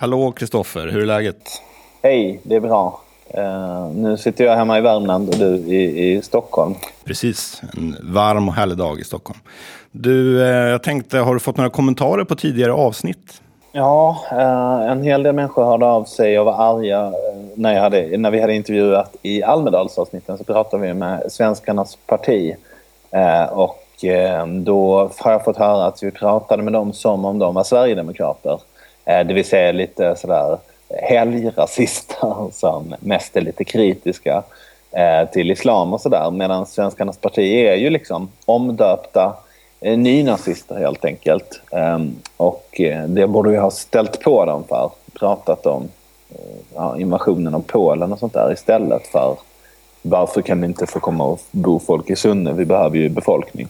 Hallå Kristoffer, hur är läget? Hej, det är bra. Uh, nu sitter jag hemma i Värmland och du i, i Stockholm. Precis, en varm och härlig dag i Stockholm. Du, uh, jag tänkte, har du fått några kommentarer på tidigare avsnitt? Ja, uh, en hel del människor hörde av sig och var arga när, jag hade, när vi hade intervjuat i Almedalsavsnitten så pratade vi med Svenskarnas parti. och då har jag fått höra att vi pratade med dem som om de var Sverigedemokrater. Eh, det vill säga lite sådär helgrasister som mest är lite kritiska eh, till islam och sådär. Medan Svenskarnas parti är ju liksom omdöpta eh, nynazister helt enkelt. Ehm, och det borde vi ha ställt på dem för. Pratat om invasionen av Polen och sånt där istället för varför kan det inte få komma och bo folk i Sunne? Vi behöver ju befolkning.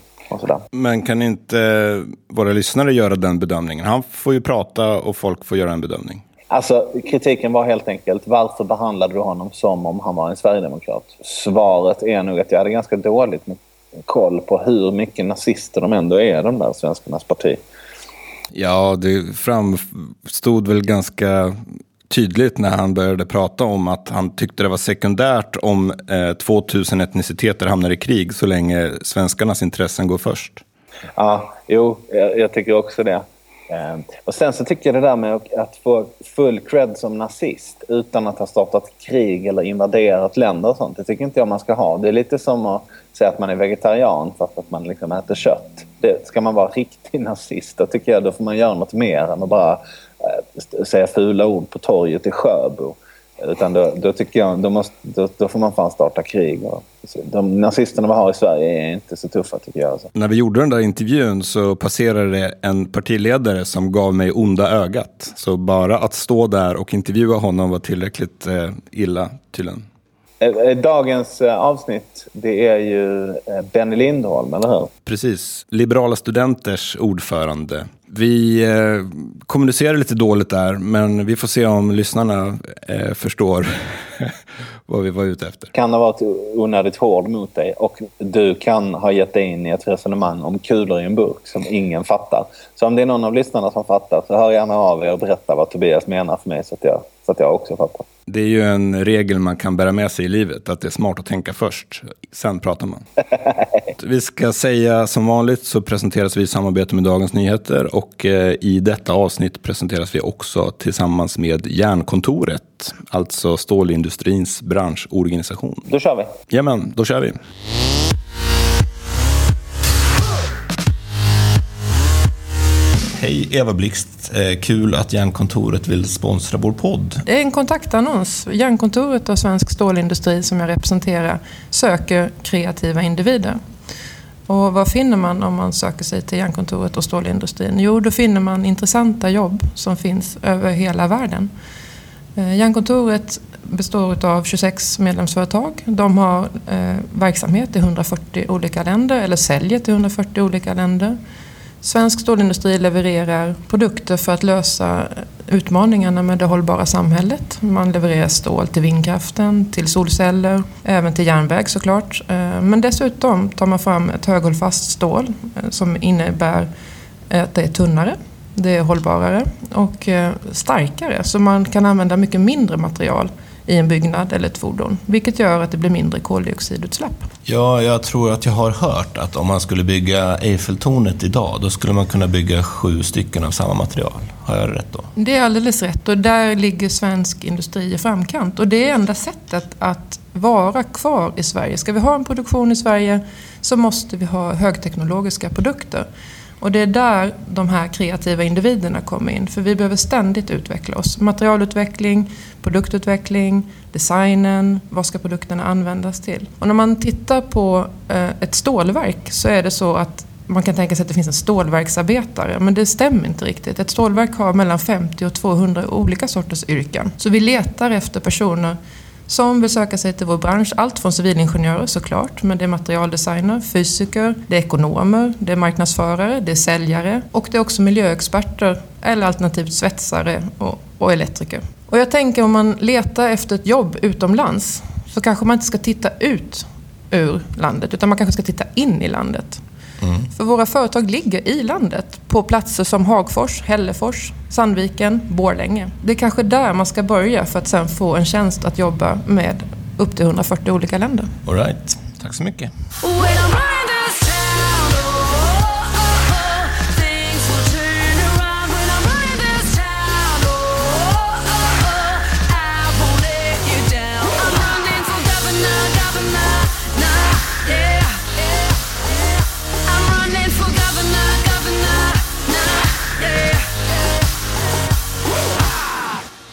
Men kan inte våra lyssnare göra den bedömningen? Han får ju prata och folk får göra en bedömning. Alltså, kritiken var helt enkelt varför behandlade du honom som om han var en sverigedemokrat? Svaret är nog att jag hade ganska dåligt med koll på hur mycket nazister de ändå är, de där svenskarnas parti. Ja, det framstod väl ganska tydligt när han började prata om att han tyckte det var sekundärt om eh, 2000 etniciteter hamnar i krig så länge svenskarnas intressen går först. Ja, jo, jag, jag tycker också det. Eh, och sen så tycker jag det där med att få full cred som nazist utan att ha startat krig eller invaderat länder och sånt. Det tycker inte jag man ska ha. Det är lite som att säga att man är vegetarian fast att man liksom äter kött. Det, ska man vara riktig nazist då tycker jag då får man göra något mer än att bara säga fula ord på torget i Sjöbo. Utan då, då tycker jag, då, måste, då, då, får man fan starta krig. Och, de nazisterna vi har i Sverige är inte så tuffa tycker jag. Alltså. När vi gjorde den där intervjun så passerade det en partiledare som gav mig onda ögat. Så bara att stå där och intervjua honom var tillräckligt eh, illa tydligen. Eh, eh, dagens eh, avsnitt det är ju Benny Lindholm, eller hur? Precis. Liberala studenters ordförande. Vi eh, kommunicerar lite dåligt där, men vi får se om lyssnarna eh, förstår vad vi var ute efter. Kan ha varit onödigt hård mot dig och du kan ha gett dig in i ett resonemang om kulor i en burk som ingen fattar. Så om det är någon av lyssnarna som fattar så hör gärna av er och berätta vad Tobias menar för mig så att jag, så att jag också fattar. Det är ju en regel man kan bära med sig i livet, att det är smart att tänka först, sen pratar man. vi ska säga som vanligt så presenteras vi i samarbete med Dagens Nyheter och eh, i detta avsnitt presenteras vi också tillsammans med Järnkontoret, alltså stålindustrins branschorganisation. Då kör vi. Jajamän, då kör vi. Hej Eva Blixt, eh, kul att Järnkontoret vill sponsra vår podd. Det är en kontaktannons. Järnkontoret och Svensk Stålindustri som jag representerar söker kreativa individer. Och vad finner man om man söker sig till Järnkontoret och stålindustrin? Jo, då finner man intressanta jobb som finns över hela världen. Eh, Järnkontoret består av 26 medlemsföretag. De har eh, verksamhet i 140 olika länder eller säljer till 140 olika länder. Svensk stålindustri levererar produkter för att lösa utmaningarna med det hållbara samhället. Man levererar stål till vindkraften, till solceller, även till järnväg såklart. Eh, men dessutom tar man fram ett höghållfast stål eh, som innebär att det är tunnare, det är hållbarare och eh, starkare. Så man kan använda mycket mindre material i en byggnad eller ett fordon. Vilket gör att det blir mindre koldioxidutsläpp. Ja, jag tror att jag har hört att om man skulle bygga Eiffeltornet idag, då skulle man kunna bygga sju stycken av samma material. Har jag rätt då? Det är alldeles rätt och där ligger svensk industri i framkant. Och det är enda sättet att vara kvar i Sverige. Ska vi ha en produktion i Sverige så måste vi ha högteknologiska produkter. Och det är där de här kreativa individerna kommer in. För vi behöver ständigt utveckla oss. Materialutveckling, produktutveckling, designen, vad ska produkterna användas till? Och när man tittar på eh, ett stålverk så är det så att man kan tänka sig att det finns en stålverksarbetare, men det stämmer inte riktigt. Ett stålverk har mellan 50 och 200 olika sorters yrken. Så vi letar efter personer som vill söka sig till vår bransch. Allt från civilingenjörer såklart, men det är materialdesigner, fysiker, det är ekonomer, det är marknadsförare, det är säljare och det är också miljöexperter eller alternativt svetsare och, och elektriker. Och jag tänker om man letar efter ett jobb utomlands så kanske man inte ska titta ut ur landet utan man kanske ska titta in i landet. För våra företag ligger i landet på platser som Hagfors, Hällefors, Sandviken, Borlänge. Det är kanske där man ska börja för att sen få en tjänst att jobba med upp till 140 olika länder. All right. Tack så mycket.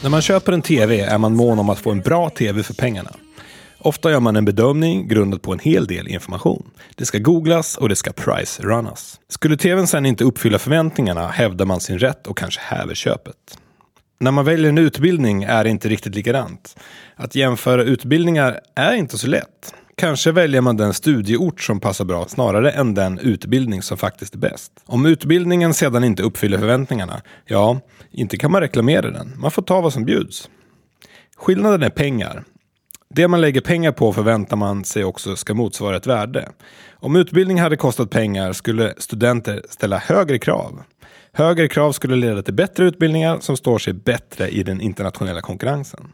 När man köper en tv är man mån om att få en bra tv för pengarna. Ofta gör man en bedömning grundad på en hel del information. Det ska googlas och det ska price-runnas. Skulle tvn sen inte uppfylla förväntningarna hävdar man sin rätt och kanske häver köpet. När man väljer en utbildning är det inte riktigt likadant. Att jämföra utbildningar är inte så lätt. Kanske väljer man den studieort som passar bra snarare än den utbildning som faktiskt är bäst. Om utbildningen sedan inte uppfyller förväntningarna, ja, inte kan man reklamera den. Man får ta vad som bjuds. Skillnaden är pengar. Det man lägger pengar på förväntar man sig också ska motsvara ett värde. Om utbildning hade kostat pengar skulle studenter ställa högre krav. Högre krav skulle leda till bättre utbildningar som står sig bättre i den internationella konkurrensen.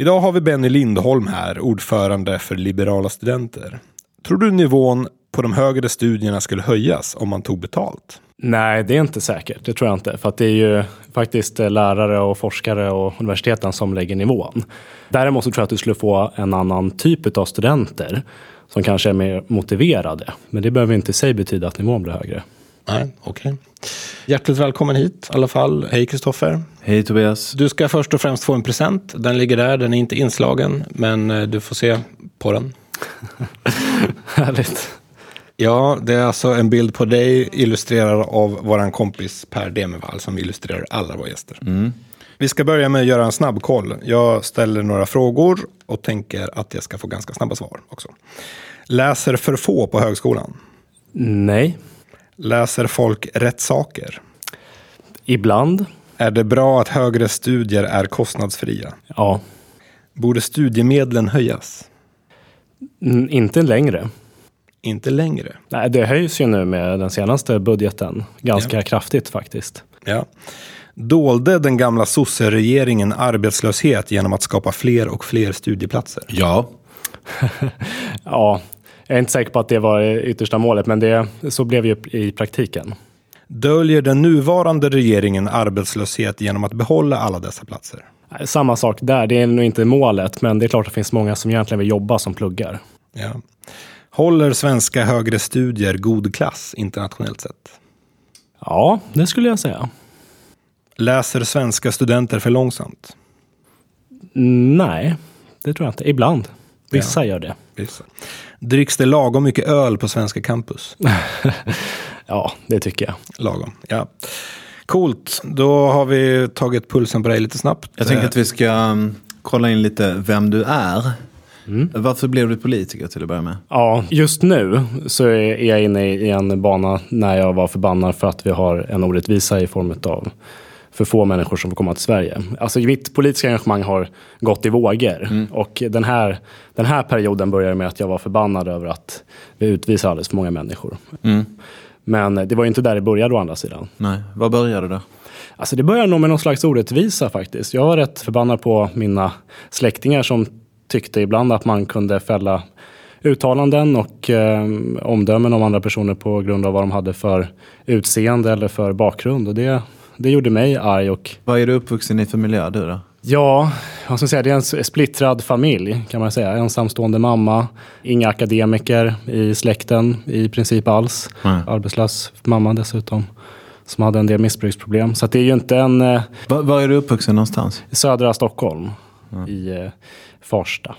Idag har vi Benny Lindholm här, ordförande för Liberala studenter. Tror du nivån på de högre studierna skulle höjas om man tog betalt? Nej, det är inte säkert. Det tror jag inte. För att det är ju faktiskt eh, lärare och forskare och universiteten som lägger nivån. Däremot så tror jag att du skulle få en annan typ av studenter som kanske är mer motiverade. Men det behöver inte i sig betyda att nivån blir högre. Nej, okej. Hjärtligt välkommen hit i alla fall. Hej Kristoffer. Hej Tobias. Du ska först och främst få en present. Den ligger där, den är inte inslagen, men eh, du får se på den. Härligt. Ja, det är alltså en bild på dig illustrerad av våran kompis Per Demervall som illustrerar alla våra gäster. Vi ska börja med att göra en snabbkoll. Jag ställer några frågor och tänker att jag ska få ganska snabba svar också. Läser för få på högskolan? Nej, Läser folk rätt saker? ibland. Är det bra att högre studier är kostnadsfria? Ja, Borde studiemedlen höjas? Mm, inte längre. Inte längre. Nej, det höjs ju nu med den senaste budgeten. Ganska Ja. kraftigt faktiskt. Ja. Dolde den gamla sosseregeringen arbetslöshet genom att skapa fler och fler studieplatser? Ja. Ja, jag är inte säker på att det var det yttersta målet, men det, så blev ju i praktiken. Döljer den nuvarande regeringen arbetslöshet genom att behålla alla dessa platser? Samma sak där, det är nog inte målet, men det är klart att det finns många som egentligen vill jobba som pluggar. Ja. Håller svenska högre studier god klass internationellt sett? Ja, det skulle jag säga. Läser svenska studenter för långsamt? Mm, Nej, det tror jag inte. Ibland. Vissa gör det. Vissa. Dricks det lagom mycket öl på svenska campus? Ja, det tycker jag. Lagom, ja. Coolt, då har vi tagit pulsen på dig lite snabbt. Jag tänker att vi ska um, kolla in lite vem du är. Varför blev du politiker till att börja med? Ja, just nu så är jag inne i en bana när jag var förbannad för att vi har en orättvisa i form av för få människor som får komma till Sverige. Alltså mitt politiska engagemang har gått i vågor. Och den här, den här perioden började med att jag var förbannad över att vi utvisar alldeles för många människor. Men det var ju inte där det började å andra sidan. Nej, var började du? Alltså det börjar nog med någon slags orättvisa faktiskt. Jag var rätt förbannad på mina släktingar som tyckte ibland att man kunde fälla uttalanden och eh, omdömen om andra personer på grund av vad de hade för utseende eller för bakgrund. Och det, det gjorde mig arg och Vad är du uppvuxen i för miljö du då? Ja, vad ska jag säga, det är en splittrad familj kan man säga. Ensamstående mamma, inga akademiker i släkten i princip alls. Nej. Arbetslös mamma dessutom, som hade en del missbruksproblem. Så det är ju inte en eh, Var, var är du uppvuxen någonstans? i södra Stockholm, i eh, Farsta.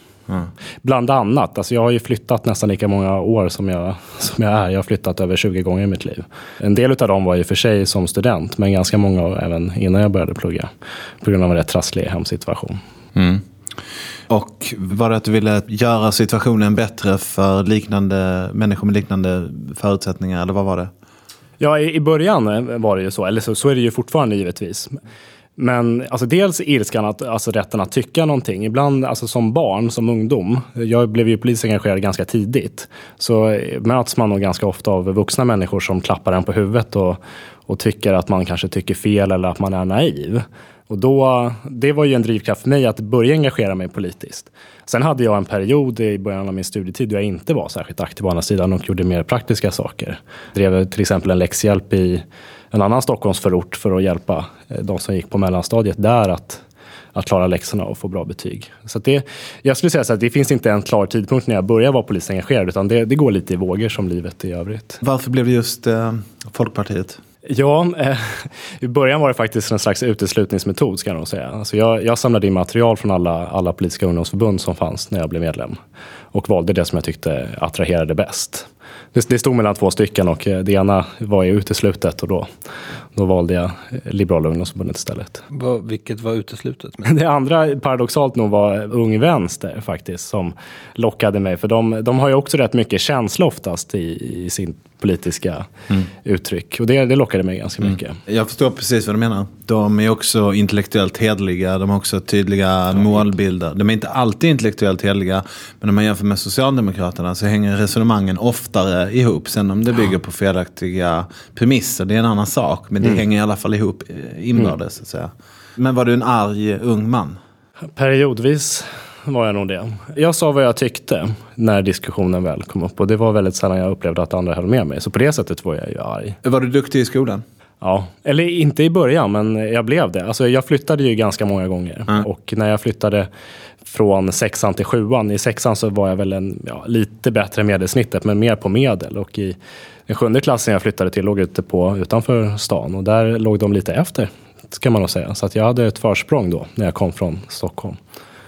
Bland annat, alltså jag har ju flyttat nästan lika många år som jag, som jag är. Jag har flyttat över 20 gånger i mitt liv. En del av dem var ju för sig som student, men ganska många även innan jag började plugga. På grund av en rätt trasslig hemsituation. Och var det att du ville göra situationen bättre för liknande människor med liknande förutsättningar? Eller vad var det? Ja, i, början var det ju så. Eller så, så är det ju fortfarande givetvis. Men alltså dels ilskan, att, alltså rätten att tycka någonting. Ibland, alltså som barn, som ungdom, jag blev ju politiskt engagerad ganska tidigt, så eh, möts man nog ganska ofta av vuxna människor som klappar en på huvudet och, och tycker att man kanske tycker fel eller att man är naiv. Och då, det var ju en drivkraft för mig att börja engagera mig politiskt. Sen hade jag en period i början av min studietid då jag inte var särskilt aktiv på andra sidan och gjorde mer praktiska saker. Drev till exempel en läxhjälp i en annan Stockholmsförort för att hjälpa eh, de som gick på mellanstadiet där att, att klara läxorna och få bra betyg. Så det, jag skulle säga så att det finns inte en klar tidpunkt när jag börjar vara politiskt engagerad utan det, det går lite i vågor som livet i övrigt. Varför blev det just eh, Folkpartiet? Ja, eh, i början var det faktiskt en slags uteslutningsmetod ska jag nog säga. Alltså jag, jag samlade in material från alla, alla politiska ungdomsförbund som fanns när jag blev medlem. Och valde det som jag tyckte attraherade bäst. Det, det stod mellan två stycken och eh, det ena var ju uteslutet och då, då valde jag Liberala ungdomsförbundet istället. Vad, vilket var uteslutet? Det andra paradoxalt nog var Ung Vänster faktiskt som lockade mig. För de, de har ju också rätt mycket känsla oftast i, i sin politiska uttryck. Och det, det lockade mig ganska mycket. Jag förstår precis vad du menar. De är också intellektuellt hedliga, de har också tydliga målbilder. De är inte alltid intellektuellt hedliga, men om man jämför med Socialdemokraterna så hänger resonemangen oftare ihop. Sen om det bygger på felaktiga premisser, det är en annan sak. Men det hänger i alla fall ihop eh, inbördes. Så att säga. Men var du en arg ung man? Periodvis var jag nog det. Jag sa vad jag tyckte när diskussionen väl kom upp och det var väldigt sällan jag upplevde att andra höll med mig. Så på det sättet var jag ju arg. Var du duktig i skolan? Ja, eller inte i början, men jag blev det. Alltså, jag flyttade ju ganska många gånger. Mm. Och när jag flyttade från sexan till sjuan, i sexan så var jag väl en, ja, lite bättre medelsnittet, men mer på medel. Och i den sjunde klassen jag flyttade till låg ute på, utanför stan och där låg de lite efter, kan man nog säga. Så att jag hade ett försprång då, när jag kom från Stockholm.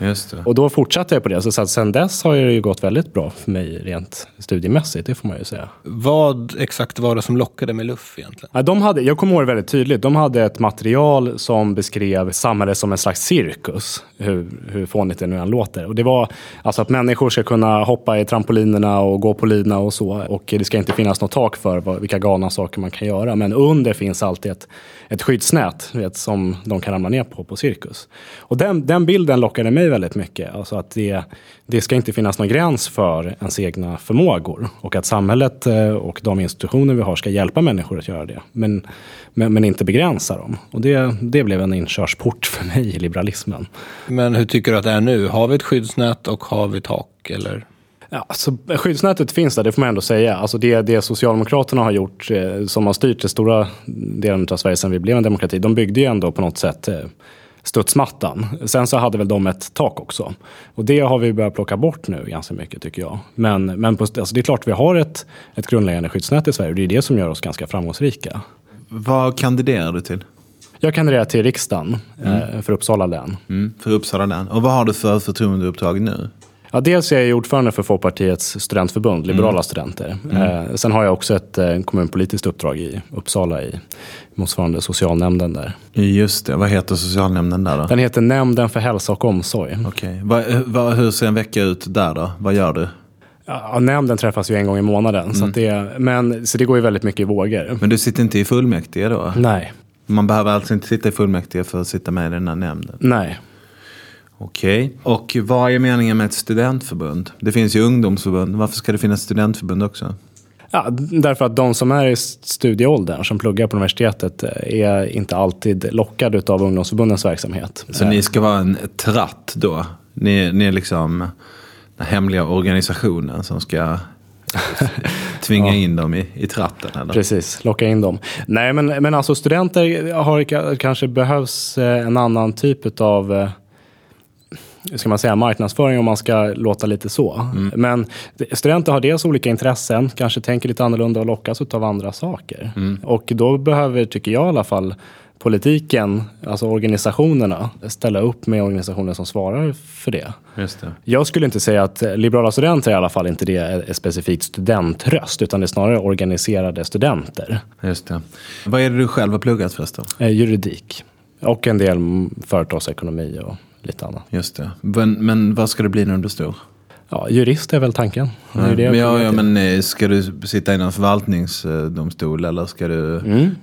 Just det. Och då fortsatte jag på det. Så att sen dess har det ju gått väldigt bra för mig rent studiemässigt, det får man ju säga. Vad exakt var det som lockade med luff egentligen? Ja, de hade, jag kommer ihåg det väldigt tydligt. De hade ett material som beskrev samhället som en slags cirkus. Hur, hur fånigt det nu än låter. Och det var alltså att människor ska kunna hoppa i trampolinerna och gå på lina och så. Och det ska inte finnas något tak för vad, vilka galna saker man kan göra. Men under finns alltid ett, ett skyddsnät vet, som de kan ramla ner på på cirkus. Och den, den bilden lockade mig väldigt mycket. Alltså att det, det ska inte finnas någon gräns för ens egna förmågor. Och att samhället eh, och de institutioner vi har ska hjälpa människor att göra det. Men, men, men inte begränsa dem. Och det, det blev en inkörsport för mig i liberalismen. Men hur tycker du att det är nu? Har vi ett skyddsnät och har vi tak? Eller? Ja, alltså, skyddsnätet finns där, det får man ändå säga. Alltså det, det Socialdemokraterna har gjort, eh, som har styrt den stora delen av Sverige sedan vi blev en demokrati, de byggde ju ändå på något sätt eh, studsmattan. Sen så hade väl de ett tak också. Och det har vi börjat plocka bort nu ganska mycket tycker jag. Men, men på, alltså det är klart vi har ett, ett grundläggande skyddsnät i Sverige och det är det som gör oss ganska framgångsrika. Vad kandiderar du till? Jag kandiderar till riksdagen eh, för Uppsala län. Mm, för Uppsala län. Och vad har du för förtroendeuppdrag nu? Ja, dels är jag ordförande för Folkpartiets studentförbund, Liberala studenter. Eh, sen har jag också ett eh, kommunpolitiskt uppdrag i Uppsala i motsvarande socialnämnden där. Just det, vad heter socialnämnden där då? Den heter Nämnden för hälsa och omsorg. Okej, vad, vad, hur ser en vecka ut där då? Vad gör du? Ja, nämnden träffas ju en gång i månaden, så, att det, men, så det går ju väldigt mycket i vågor. Men du sitter inte i fullmäktige då? Nej, Man behöver alltså inte sitta i fullmäktige för att sitta med i den här nämnden? nej. Okej. Och vad är meningen med ett studentförbund? Det finns ju ungdomsförbund. Varför ska det finnas studentförbund också? Ja, därför att de som är i studieåldern, som pluggar på universitetet, eh, är inte alltid lockade av ungdomsförbundens verksamhet. Så ni ska vara en tratt då? Ni, ni är liksom den hemliga organisationen som ska tvinga in dem i, i tratten? Eller? Precis, locka in dem. Nej, men, men alltså studenter har ka- kanske behövs eh, en annan typ av ska man säga, marknadsföring om man ska låta lite så. Men det- studenter har dels olika intressen, kanske tänker lite annorlunda och lockas av andra saker. Och då behöver, tycker jag i alla fall, politiken, alltså organisationerna, ställa upp med organisationer som svarar för det. Just det. Jag skulle inte säga att liberala studenter i alla fall inte det är specifikt studentröst, utan det är snarare organiserade studenter. Just det. Vad är det du själv har pluggat förresten? Eh, juridik och en del mm, företagsekonomi och lite annat. Just det. Men, men vad ska du bli när du blir stor? Ja, jurist är väl tanken. Det är det men, ja, ja, men eh, ska du sitta i någon förvaltningsdomstol eller ska du... Mm.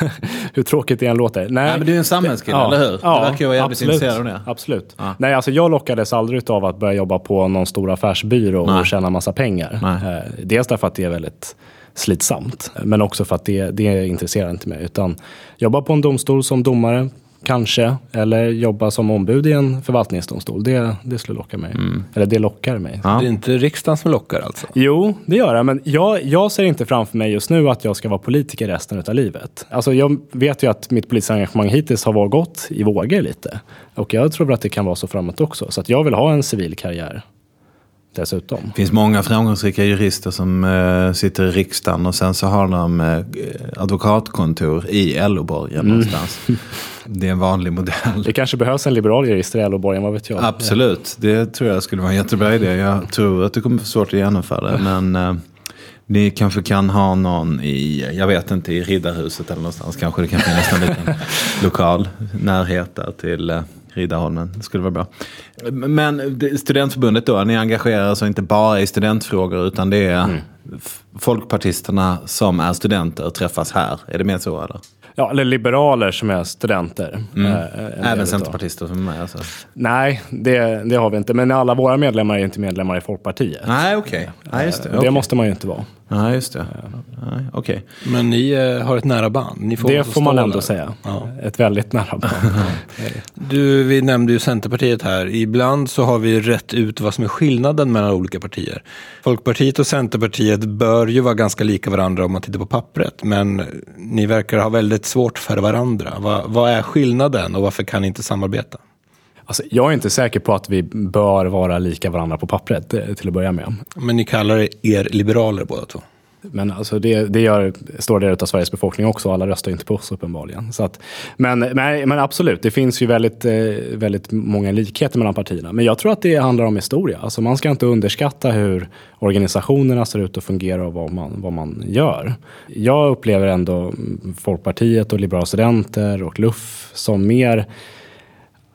Hur tråkigt det än låter. Nej, Nej, men du är en samhällskille, eller hur? Du verkar ju vara jävligt absolut, intresserad av det. Absolut. Ja. Nej, alltså jag lockades aldrig av att börja jobba på någon stor affärsbyrå Nej. och tjäna massa pengar. Nej. Eh, Dels därför att det är väldigt slitsamt, men också för att det, det intresserar inte mig. Utan jobba på en domstol som domare, kanske, eller jobba som ombud i en förvaltningsdomstol. Det, det skulle locka mig. Eller det lockar mig. Mm. Ja. Det är inte riksdagen som lockar alltså? Jo, det gör jag. Men jag, jag ser inte framför mig just nu att jag ska vara politiker resten av livet. Alltså jag vet ju att mitt politiska engagemang hittills har varit gått i vågor lite. Och jag tror att det kan vara så framåt också. Så att jag vill ha en civil karriär dessutom. Det finns många framgångsrika jurister som eh, sitter i riksdagen och sen så har de eh, advokatkontor i LO-borgen någonstans. Det är en vanlig modell. Det kanske behövs en liberal jurist i LO-borgen, vad vet jag? Absolut, det tror jag skulle vara en jättebra idé. Jag tror att det kommer få svårt att genomföra det. Men eh, ni kanske kan ha någon i, jag vet inte, i Riddarhuset eller någonstans. Kanske det kan finnas en liten lokal närhet där till eh, Riddarholmen. Det skulle vara bra. Men det- studentförbundet då, ni engagerar alltså inte bara i studentfrågor utan det är f- folkpartisterna som är studenter träffas här. Är det mer så eller? Ja, eller liberaler som är studenter. Eh, en del Även centerpartister som är med alltså? Nej, det, det har vi inte. Men alla våra medlemmar är inte medlemmar i Folkpartiet. Nej, okej. Nej, just det. Det Okej. måste man ju inte vara. Nej, just det. Nej, Okej. Men ni eh, har ett nära band. Ni får Det också får man ändå där. säga. Ja. Ett väldigt nära band. Du, vi nämnde ju Centerpartiet här. Ibland så har vi rätt ut vad som är skillnaden mellan olika partier. Folkpartiet och Centerpartiet bör ju vara ganska lika varandra om man tittar på pappret. Men ni verkar ha väldigt svårt för varandra. Vad, vad är skillnaden och varför kan ni inte samarbeta? Alltså, jag är inte säker på att vi bör vara lika varandra på pappret eh, till att börja med. Men ni kallar er liberaler båda två. Men alltså det, det gör stora delar av Sveriges befolkning också. Alla röstar inte på oss uppenbarligen. Så att, men, men, men absolut, det finns ju väldigt, eh, väldigt många likheter mellan partierna. Men jag tror att det handlar om historia. Alltså man ska inte underskatta hur organisationerna ser ut och fungerar och vad man, vad man gör. Jag upplever ändå Folkpartiet och Liberala Studenter och LUF som mer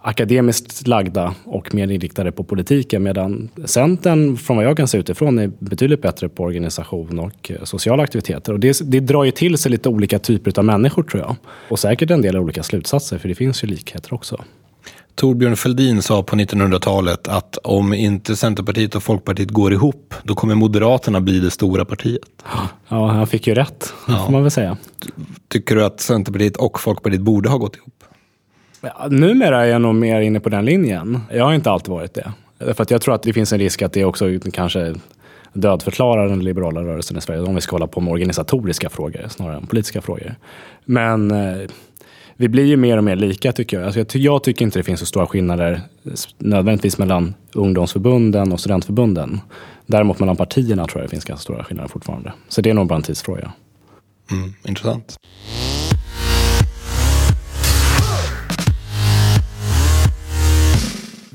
akademiskt lagda och mer inriktade på politiken medan Centern, från vad jag kan se utifrån, är betydligt bättre på organisation och eh, sociala aktiviteter. Och det, det drar ju till sig lite olika typer av människor tror jag. Och säkert en del olika slutsatser, för det finns ju likheter också. Torbjörn Fälldin sa på 1900-talet att om inte Centerpartiet och Folkpartiet går ihop, då kommer Moderaterna bli det stora partiet. Ja, han fick ju rätt, det får man väl säga. Tycker du att Centerpartiet och Folkpartiet borde ha gått ihop? Ja, numera är jag nog mer inne på den linjen. Jag har inte alltid varit det. För att jag tror att det finns en risk att det också kanske dödförklarar den liberala rörelsen i Sverige om vi ska hålla på med organisatoriska frågor snarare än politiska frågor. Men eh, vi blir ju mer och mer lika tycker jag. Alltså jag, jag tycker inte det finns så stora skillnader nödvändigtvis mellan ungdomsförbunden och studentförbunden. Däremot mellan partierna tror jag det finns ganska stora skillnader fortfarande. Så det är nog bara en tidsfråga. Mm, intressant.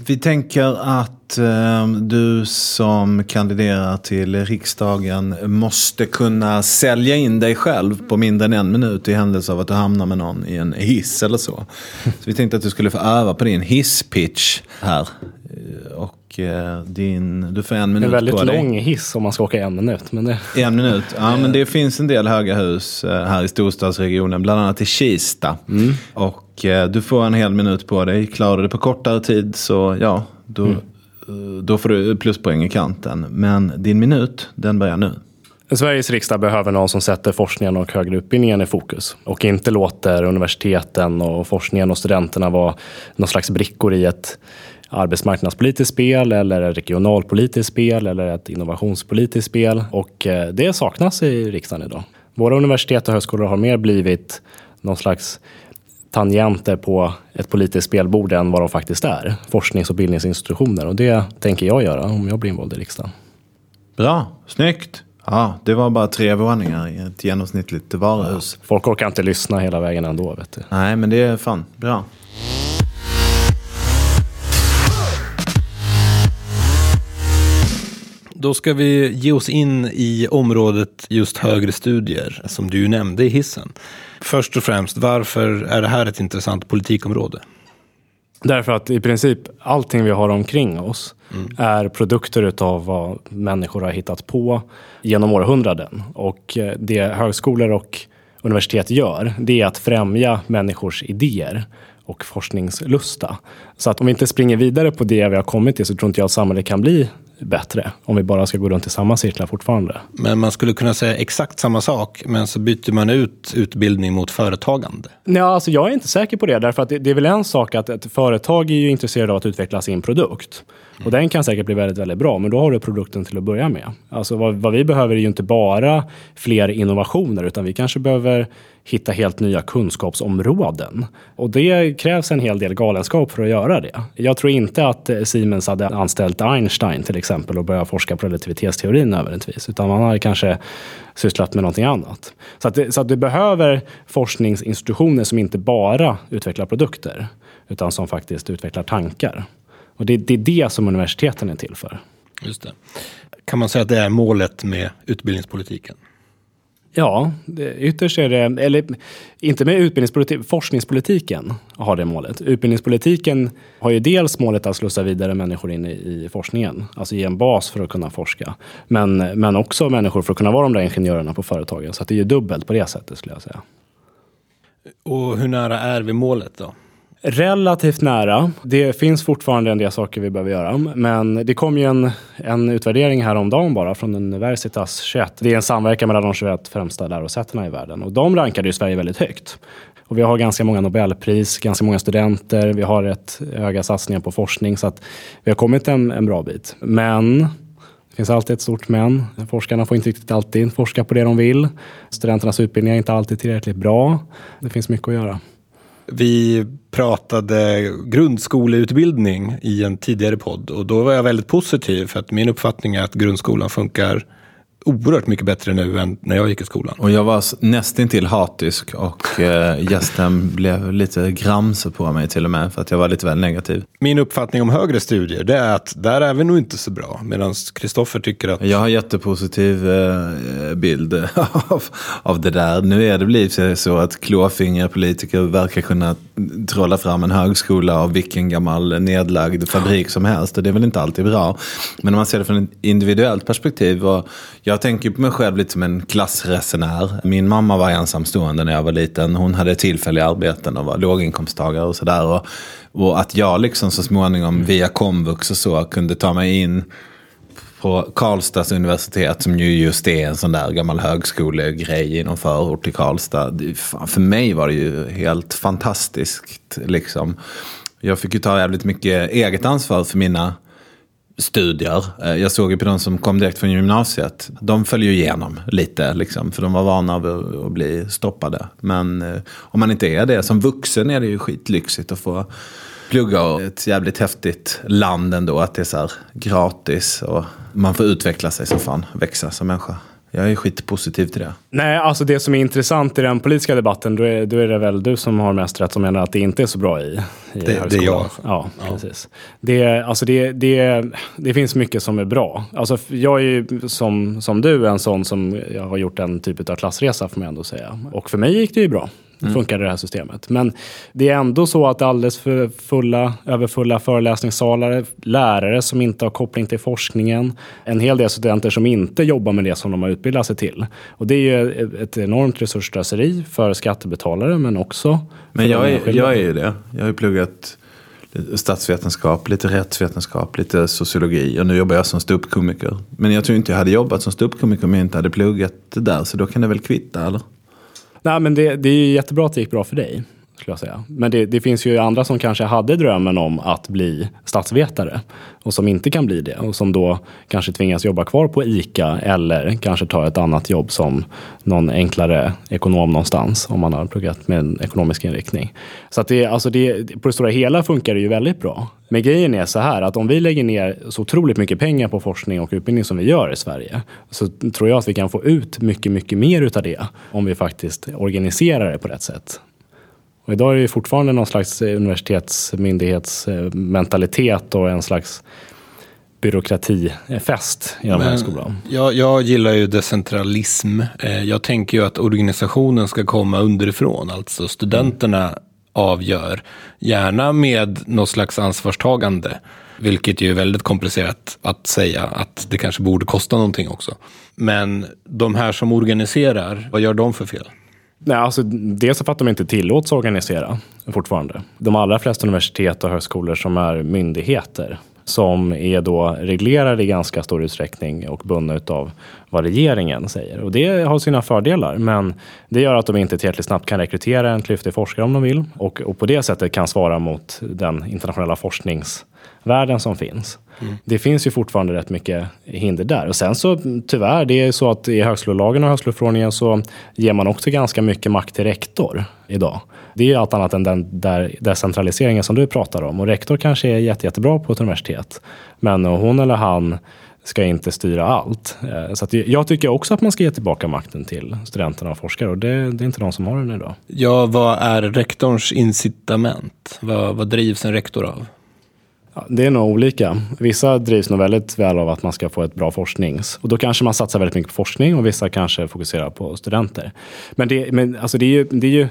Vi tänker att eh, du som kandiderar till riksdagen måste kunna sälja in dig själv på mindre än en minut i händelse av att du hamnar med någon i en hiss eller så. Så vi tänkte att du skulle få öva på din hisspitch här. Eh, Och eh, din, du får en Det är minut en väldigt på dig. lång hiss om man ska åka en minut. Men det, En minut. Ja, men det finns en del höga hus eh, här i storstadsregionen, bland annat i Kista. Och eh, du får en hel minut på dig. Klarar du det på kortare tid så ja, då, eh, då får du pluspoäng i kanten. Men din minut, den börjar nu. Sveriges riksdag behöver någon som sätter forskningen och högre utbildningen i fokus och inte låter universiteten och forskningen och studenterna vara någon slags brickor i ett arbetsmarknadspolitiskt spel eller ett regionalpolitiskt spel eller ett innovationspolitiskt spel. Och eh, det saknas i riksdagen idag. Våra universitet och högskolor har mer blivit någon slags tangenter på ett politiskt spelbord än vad de faktiskt är. Forsknings och bildningsinstitutioner. Och det tänker jag göra om jag blir invald i riksdagen. Bra, snyggt. Ja, det var bara tre våningar i ett genomsnittligt varuhus. Folk orkar inte lyssna hela vägen ändå. Vet du. Nej, men det är fan bra. Då ska vi ge oss in i området just högre studier, som du ju nämnde i hissen. Först och främst, varför är det här ett intressant politikområde? Därför att i princip allting vi har omkring oss är produkter utav vad människor har hittat på genom århundraden. Och eh, det högskolor och universitet gör, det är att främja människors idéer och forskningslusta. Så att om vi inte springer vidare på det vi har kommit till så tror inte jag att samhället kan bli bättre om vi bara ska gå runt i samma cirklar fortfarande. Men man skulle kunna säga exakt samma sak, men så byter man ut utbildning mot företagande. Ja, alltså jag är inte säker på det. Därför att det, det är väl en sak att ett företag är ju intresserad av att utveckla sin produkt. Och den kan säkert bli väldigt, väldigt bra, men då har du produkten till att börja med. Alltså vad, vad vi behöver är ju inte bara fler innovationer, utan vi kanske behöver hitta helt nya kunskapsområden. Och det krävs en hel del galenskap för att göra det. Jag tror inte att eh, Siemens hade anställt Einstein till exempel och börjat forska på relativitetsteorin nödvändigtvis, utan man hade kanske sysslat med någonting annat. Så att, det, så att du behöver forskningsinstitutioner som inte bara utvecklar produkter, utan som faktiskt utvecklar tankar. Och det, det är det som universiteten är till för. Just det. Kan man säga att det är målet med utbildningspolitiken? Ja, det, ytterst är det, eller inte med utbildningspolitik, forskningspolitiken har det målet. Utbildningspolitiken har ju dels målet att slussa vidare människor in i, i forskningen, alltså ge en bas för att kunna forska. Men, men också människor för att kunna vara de där ingenjörerna på företagen. Så att det är ju dubbelt på det sättet skulle jag säga. Och hur nära är vi målet då? Relativt nära. Det finns fortfarande en del saker vi behöver göra. Men det kom ju en, en utvärdering häromdagen bara från Universitas 21. Det är en samverkan mellan de 21 främsta lärosätena i världen. Och de rankade ju Sverige väldigt högt. Och vi har ganska många Nobelpris, ganska många studenter, vi har rätt höga satsningar på forskning. Så att vi har kommit en, en bra bit. Men det finns alltid ett stort men. Forskarna får inte riktigt alltid forska på det de vill. Studenternas utbildning är inte alltid tillräckligt bra. Det finns mycket att göra. Vi pratade grundskoleutbildning i en tidigare podd och då var jag väldigt positiv för att min uppfattning är att grundskolan funkar oerhört mycket bättre nu än när jag gick i skolan. Och jag var nästintill hatisk och eh, gästen blev lite gramse på mig till och med för att jag var lite väl negativ. Min uppfattning om högre studier det är att där är vi nog inte så bra. Medan Kristoffer tycker att Jag har jättepositiv eh, bild av, av det där. Nu är det blivit så att klåfingriga politiker verkar kunna trolla fram en högskola av vilken gammal nedlagd fabrik som helst. Och det är väl inte alltid bra. Men om man ser det från ett individuellt perspektiv. Och jag tänker på mig själv lite som en klassresenär. Min mamma var ensamstående när jag var liten. Hon hade tillfälliga arbeten och var låginkomsttagare och sådär. Och, och att jag liksom så småningom via komvux och så kunde ta mig in på Karlstads universitet som ju just är en sån där gammal högskolegrej i någon förort till Karlstad. För mig var det ju helt fantastiskt. Liksom. Jag fick ju ta jävligt mycket eget ansvar för mina studier. Eh, jag såg ju på de som kom direkt från gymnasiet. De föll ju igenom lite, liksom, för de var vana vid att bli stoppade. Men eh, om man inte är det, som vuxen är det ju skitlyxigt att få plugga och ett jävligt häftigt land ändå. Att det är så här gratis och man får utveckla sig som fan, växa som människa. Jag är skitpositiv till det. Nej, alltså det som är intressant i den politiska debatten, då är, då är det väl du som har mest rätt som menar att det inte är så bra i, i Det- det är högskolan. jag. Ja, precis. Det, alltså det, det, det finns mycket som är bra. Alltså jag är ju som, som du en sån som jag har gjort en typ av klassresa får man ändå säga. Och för mig gick det ju bra. Mm. Funkade det här systemet. Men det är ändå så att alldeles för fulla, överfulla föreläsningssalar, lärare som inte har koppling till forskningen, en hel del studenter som inte jobbar med det som de har utbildat sig till. Och det är ju ett enormt resursslöseri för skattebetalare men också Men jag är, jag är ju det. Jag har ju pluggat statsvetenskap, lite rättsvetenskap, lite sociologi och nu jobbar jag som ståuppkomiker. Men jag tror inte jag hade jobbat som ståuppkomiker om jag inte hade pluggat det där. Så då kan det väl kvitta eller? Nej, men det, det är ju jättebra att det gick bra för dig. Skulle jag säga. Men det, det finns ju andra som kanske hade drömmen om att bli statsvetare och som inte kan bli det och som då kanske tvingas jobba kvar på ICA eller kanske ta ett annat jobb som någon enklare ekonom någonstans om man har pluggat med en ekonomisk inriktning. Så att det, alltså det, på det stora hela funkar det ju väldigt bra. Men grejen är så här att om vi lägger ner så otroligt mycket pengar på forskning och utbildning som vi gör i Sverige så tror jag att vi kan få ut mycket, mycket mer utav det om vi faktiskt organiserar det på rätt sätt. Och idag är det fortfarande någon slags universitetsmyndighetsmentalitet och en slags byråkratifest i de här skolorna. jag, jag gillar ju decentralism. Eh, Jag tänker ju att organisationen ska komma underifrån. Alltså studenterna avgör. Gärna med något slags ansvarstagande. Vilket ju är väldigt komplicerat att säga att det kanske borde kosta någonting också. Men de här som organiserar, vad gör de för fel? Nej, alltså, dels för att de inte tillåts organisera fortfarande. De allra flesta universitet och högskolor som är myndigheter som är då reglerade i ganska stor utsträckning och bundna av vad regeringen säger. Och det har sina fördelar, men det gör att de inte tillräckligt snabbt kan rekrytera en klyftig forskare om de vill och, och på det sättet kan svara mot den internationella forskningsvärlden som finns. Det finns ju fortfarande rätt mycket hinder där. Och sen så tyvärr, det är så att i högskolelagen och högskoleförordningen så ger man också ganska mycket makt till rektor idag. Det är ju allt annat än den där decentraliseringen som du pratar om. Och rektor kanske är jätte, jättebra på ett universitet. Men hon eller han ska inte styra allt. Eh, Så jag tycker också att man ska ge tillbaka makten till studenterna och forskare. Och det, det är inte de som har den idag. Ja, vad är rektorns incitament? Vad, vad drivs en rektor av? Ja, det är nog olika. Vissa drivs nog väldigt väl av att man ska få ett bra forsknings. Och då kanske man satsar väldigt mycket på forskning och vissa kanske fokuserar på studenter. Men det, men alltså det, är, ju, det är ju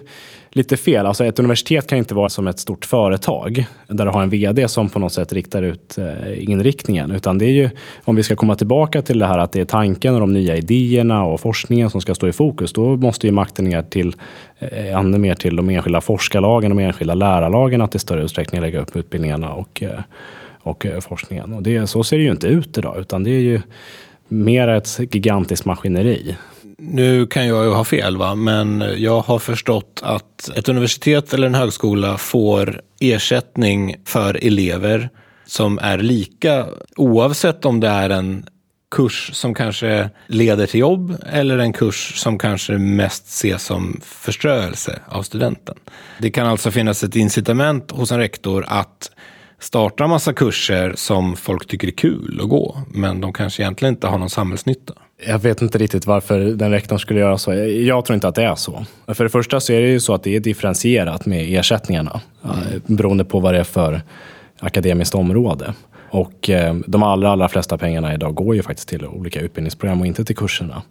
lite fel. Alltså ett universitet kan inte vara som ett stort företag där du har en vd som på något sätt riktar ut eh, inriktningen. Utan det är ju, om vi ska komma tillbaka till det här att det är tanken och de nya idéerna och forskningen som ska stå i fokus. Då måste ju makten ner till eh, ännu mer till de enskilda forskarlagen och de enskilda lärarlagen att i större utsträckning lägga upp utbildningarna och, eh, och forskningen. Och det, så ser det ju inte ut idag, utan det är ju mer ett gigantiskt maskineri. Nu kan jag ju ha fel, va? men jag har förstått att ett universitet eller en högskola får ersättning för elever som är lika oavsett om det är en kurs som kanske leder till jobb eller en kurs som kanske mest ses som förströelse av studenten. Det kan alltså finnas ett incitament hos en rektor att starta massa kurser som folk tycker är kul att gå, men de kanske egentligen inte har någon samhällsnytta. Jag vet inte riktigt varför den rektorn skulle göra så. Jag- tror inte att det är så. För det första så är det ju så att det är differentierat med ersättningarna mm. beroende på vad det är för akademiskt område. Och eh, de allra, allra flesta pengarna idag går ju faktiskt till olika utbildningsprogram och inte till kurserna.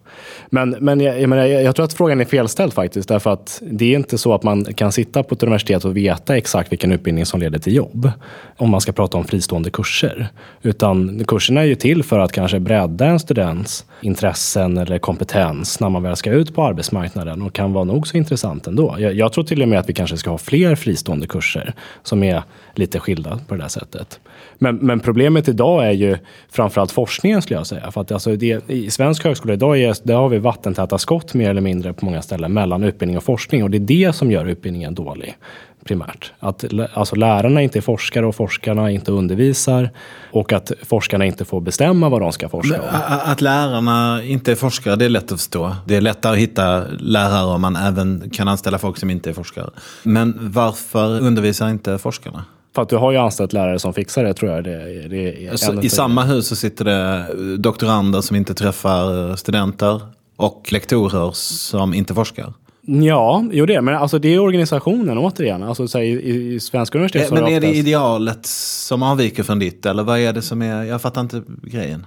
Men, men jag, jag, menar, jag, jag tror att frågan är felställd faktiskt. Därför att det är inte så att man kan sitta på ett universitet och veta exakt vilken utbildning som leder till jobb. Om man ska prata om fristående kurser. Utan kurserna är ju till för att kanske bredda en students intressen eller kompetens när man väl ska ut på arbetsmarknaden och kan vara nog så intressant ändå. Jag, jag tror till och med att vi kanske ska ha fler fristående kurser som är lite skilda på det där sättet. Men, men problemet idag är ju framförallt forskningen skulle jag säga. För att alltså det, I svensk högskola idag är, där har vi vattentäta skott mer eller mindre på många ställen mellan utbildning och forskning. Och det är det som gör utbildningen dålig primärt. Att alltså lärarna inte är forskare och forskarna inte undervisar. Och att forskarna inte får bestämma vad de ska forska om. Att lärarna inte är forskare, det är lätt att förstå. Det är lättare att hitta lärare om man även kan anställa folk som inte är forskare. Men varför undervisar inte forskarna? För att du har ju anställt lärare som fixar det tror jag. Det, det är Alltså, I samma hus så sitter det doktorander som inte träffar studenter och lektorer som inte forskar. Ja, jo det. Men alltså, det är organisationen återigen. Alltså, så här, i, I svenska universitet så Men har är det oftast- idealet som avviker från ditt? Eller vad är det som är... Jag fattar inte grejen.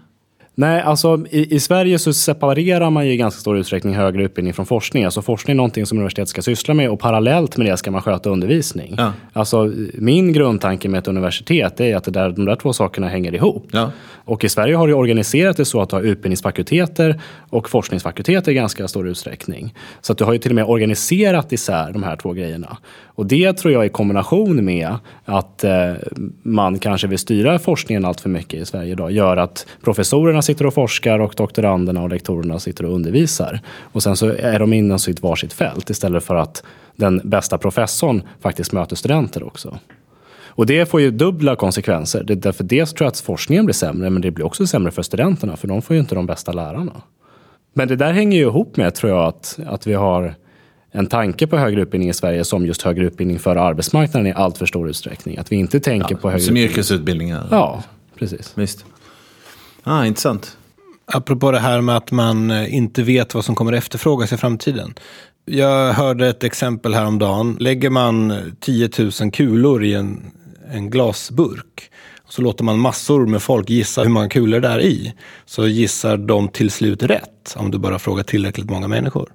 Nej, alltså i, i Sverige så separerar man ju i ganska stor utsträckning högre utbildning från forskning. Alltså forskning är någonting som universitet ska syssla med och parallellt med det ska man sköta undervisning. Ja. Alltså min grundtanke med ett universitet är att det där, de där två sakerna hänger ihop. Ja. Och i Sverige har det organiserat det så att du har utbildningsfakulteter och forskningsfakulteter i ganska stor utsträckning. Så att du har ju till och med organiserat isär de här två grejerna. Och det tror jag i kombination med att eh, man kanske vill styra forskningen allt för mycket i Sverige idag gör att professorerna sitter och forskar och doktoranderna och lektorerna sitter och undervisar. Och sen så är de inom sitt varsitt fält istället för att den bästa professorn faktiskt möter studenter också. Och det får ju dubbla konsekvenser. Det är därför dels tror jag att forskningen blir sämre, men det blir också sämre för studenterna, för de får ju inte de bästa lärarna. Men det där hänger ju ihop med, tror jag, att, att vi har en tanke på högre utbildning i Sverige som just högre utbildning för arbetsmarknaden i allt för stor utsträckning. Att vi inte tänker på högre Som utbildning. yrkesutbildningar. Ja, precis. Visst. Ah, intressant. Apropå det här med att man eh, inte vet vad som kommer efterfrågas i framtiden. Jag hörde ett exempel häromdagen. Lägger man eh, 10 000 kulor i en, en glasburk och så låter man massor med folk gissa hur många kulor det är i. Så gissar de till slut rätt om du bara frågar tillräckligt många människor.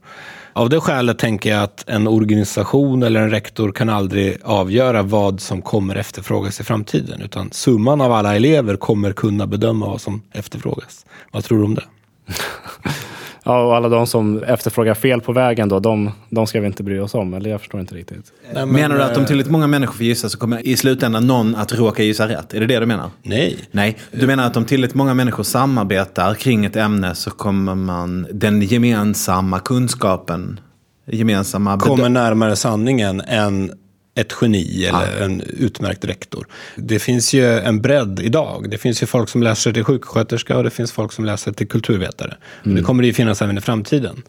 Av det skälet tänker jag att en organisation eller en rektor kan aldrig avgöra vad som kommer efterfrågas i framtiden. Utan summan av alla elever kommer kunna bedöma vad som efterfrågas. Vad tror du om det? Ja, och alla de som efterfrågar fel på vägen då, de, de ska vi inte bry oss om. Eller jag förstår inte riktigt. Nej, men, menar du att om eh, tillräckligt många människor får gissa så kommer i slutändan någon att råka gissa rätt? Är det det du menar? Nej. Nej, du menar att om tillräckligt många människor samarbetar kring ett ämne så kommer man den gemensamma kunskapen, gemensamma kommer närmare sanningen än ett geni eller en utmärkt rektor. Det finns ju en bredd idag. Det finns ju folk som läser till sjuksköterska och det finns folk som läser till kulturvetare. Och det kommer det ju finnas även i framtiden.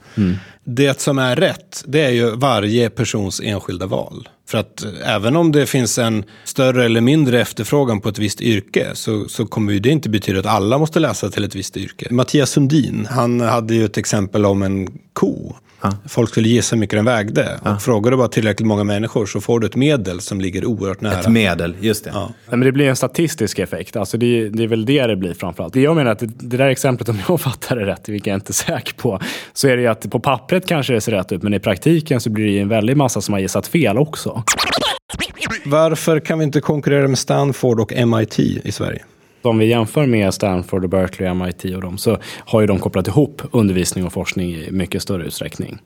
Det som är rätt, det är ju varje persons enskilda val. För att eh, även om det finns en större eller mindre efterfrågan på ett visst yrke så, så kommer ju det inte betyda att alla måste läsa till ett visst yrke. Mattias Sundin, han hade ju ett exempel om en ko. Folk skulle gissa hur mycket den vägde. Och frågar du bara tillräckligt många människor så får du ett medel som ligger oerhört nära. Ett medel, just det. Ja. Nej, men det blir en statistisk effekt. Alltså det, det är väl det det blir framförallt. Det jag menar att det, det där exemplet, om jag fattar det rätt, vilket jag inte är säker på, så är det ju att på pappret kanske det ser rätt ut, men i praktiken så blir det ju en väldig massa som har gissat fel också. Varför kan vi inte konkurrera med Stanford och MIT i Sverige? Om vi jämför med Stanford, och Berkeley, MIT och dem så har ju de kopplat ihop undervisning och forskning i mycket större utsträckning.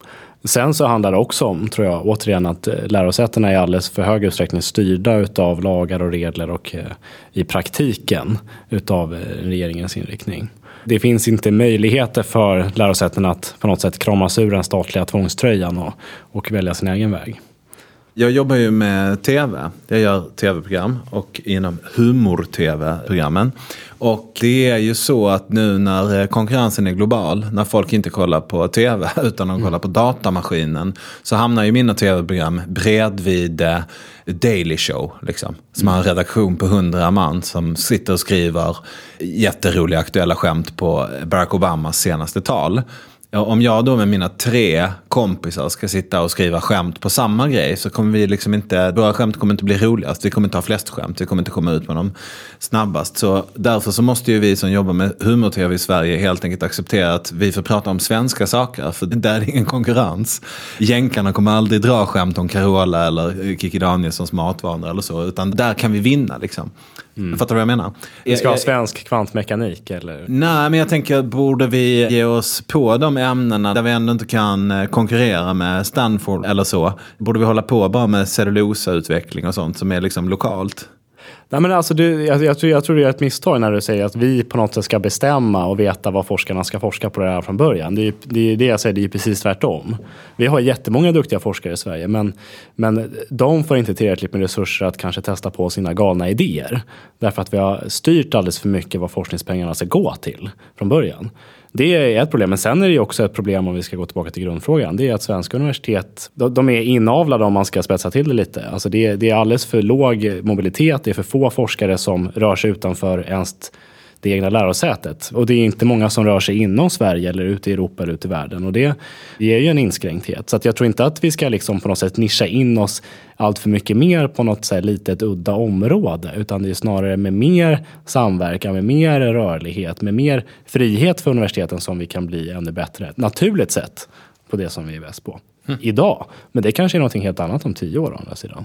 Sen så handlar det också om, tror jag, återigen att eh, lärosätena är alldeles för hög utsträckning styrda utav lagar och regler och eh, i praktiken utav eh, regeringens inriktning. Det finns inte möjligheter för lärosätena att på något sätt kramas ur den statliga tvångströjan och, och välja sin egen väg. Jag jobbar ju med tv. Jag gör tv-program och inom humor-tv-programmen. Och det är ju så att nu när eh, konkurrensen är global, när folk inte kollar på tv utan de kollar på datamaskinen, så hamnar ju mina tv-program bredvid eh, Daily Show. Liksom, som har en redaktion på hundra man som sitter och skriver jätteroliga aktuella skämt på Barack Obamas senaste tal. Om jag då med mina tre kompisar ska sitta och skriva skämt på samma grej så kommer vi liksom inte, våra skämt kommer inte bli roligast. Vi kommer inte ha flest skämt, vi kommer inte komma ut med dem snabbast. Så därför så måste ju vi som jobbar med humor-tv i Sverige helt enkelt acceptera att vi får prata om svenska saker. För där är det ingen konkurrens. Jänkarna kommer aldrig dra skämt om Carola eller Kikki Danielssons matvanor eller så. Utan där kan vi vinna liksom. Fattar du vad jag menar? Vi ska ha svensk kvantmekanik eller? Nej, men jag tänker, borde vi ge oss på de ämnena där vi ändå inte kan eh, konkurrera med Stanford eller så? Borde vi hålla på bara med cellulosautveckling och sånt som är liksom lokalt? Nej, men alltså du, jag, jag, tror, jag tror det är ett misstag när du säger att vi på något sätt ska bestämma och veta vad forskarna ska forska på det här från början. Det är ju det, är det jag säger, det är precis tvärtom. Vi har jättemånga duktiga forskare i Sverige men, men de får inte tillräckligt med resurser att kanske testa på sina galna idéer. Därför att vi har styrt alldeles för mycket vad forskningspengarna ska gå till från början. Det är ett problem, men sen är det ju också ett problem om vi ska gå tillbaka till grundfrågan. Det är att svenska universitet, de, är inavlade om man ska spetsa till det lite. Alltså det är alldeles för låg mobilitet, det är för få forskare som rör sig utanför ens det egna lärosätet. Och det är inte många som rör sig inom Sverige eller ute i Europa eller ute i världen. Och det, är ju en inskränkthet. Så jag tror inte att vi ska liksom på något sätt nischa in oss allt för mycket mer på något så här litet udda område. Utan det är snarare med mer samverkan, med mer rörlighet, med mer frihet för universiteten som vi kan bli ännu bättre. Naturligt sett på det som vi är bäst på. Idag. Men det kanske är någonting helt annat om tio år å andra sidan.